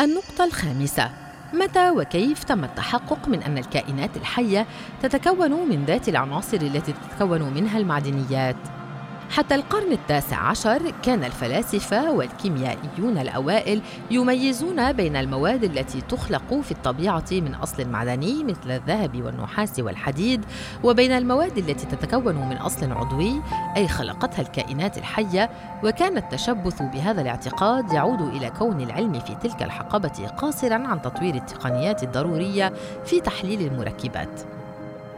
النقطة الخامسة متى وكيف تم التحقق من أن الكائنات الحية تتكون من ذات العناصر التي تتكون منها المعدنيات؟ حتى القرن التاسع عشر كان الفلاسفة والكيميائيون الأوائل يميزون بين المواد التي تخلق في الطبيعة من أصل معدني مثل الذهب والنحاس والحديد وبين المواد التي تتكون من أصل عضوي أي خلقتها الكائنات الحية وكان التشبث بهذا الاعتقاد يعود إلى كون العلم في تلك الحقبة قاصرا عن تطوير التقنيات الضرورية في تحليل المركبات.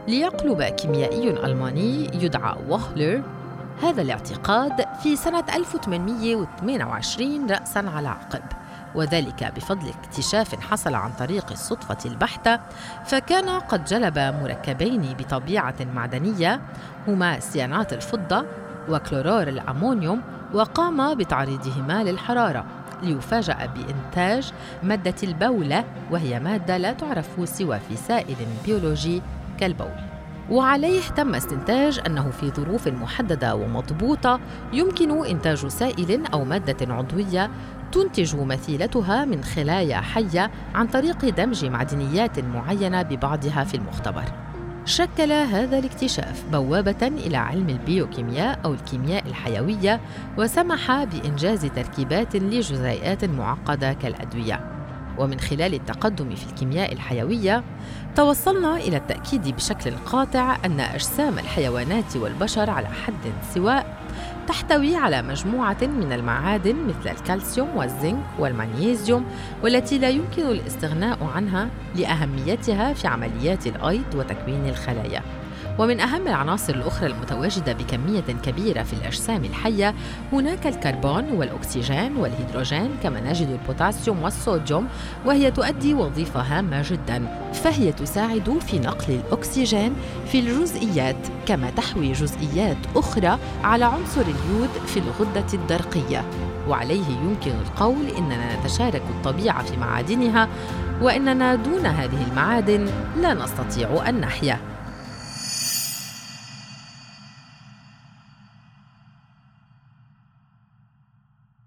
ليقلب كيميائي ألماني يدعى وهلر هذا الاعتقاد في سنة 1828 رأساً على عقب. وذلك بفضل اكتشاف حصل عن طريق الصدفة البحتة فكان قد جلب مركبين بطبيعة معدنية هما سيانات الفضة وكلورور الأمونيوم وقام بتعريضهما للحرارة ليفاجأ بإنتاج مادة البولة وهي مادة لا تعرف سوى في سائل بيولوجي كالبول. وعليه تم استنتاج أنه في ظروف محددة ومضبوطة يمكن إنتاج سائل أو مادة عضوية تنتج مثيلتها من خلايا حية عن طريق دمج معدنيات معينة ببعضها في المختبر. شكل هذا الاكتشاف بوابة إلى علم البيوكيمياء أو الكيمياء الحيوية وسمح بإنجاز تركيبات لجزيئات معقدة كالأدوية. ومن خلال التقدم في الكيمياء الحيوية توصلنا إلى التأكيد بشكل قاطع أن أجسام الحيوانات والبشر على حد سواء تحتوي على مجموعة من المعادن مثل الكالسيوم والزنك والمغنيسيوم والتي لا يمكن الاستغناء عنها لأهميتها في عمليات الأيض وتكوين الخلايا. ومن أهم العناصر الأخرى المتواجدة بكمية كبيرة في الأجسام الحية هناك الكربون والأكسجين والهيدروجين كما نجد البوتاسيوم والصوديوم وهي تؤدي وظيفة هامة جدا. فهي تساعد في نقل الأكسجين في الجزئيات كما تحوي جزئيات أخرى على عنصر اليود في الغدة الدرقية. وعليه يمكن القول إننا نتشارك الطبيعة في معادنها وإننا دون هذه المعادن لا نستطيع أن نحيا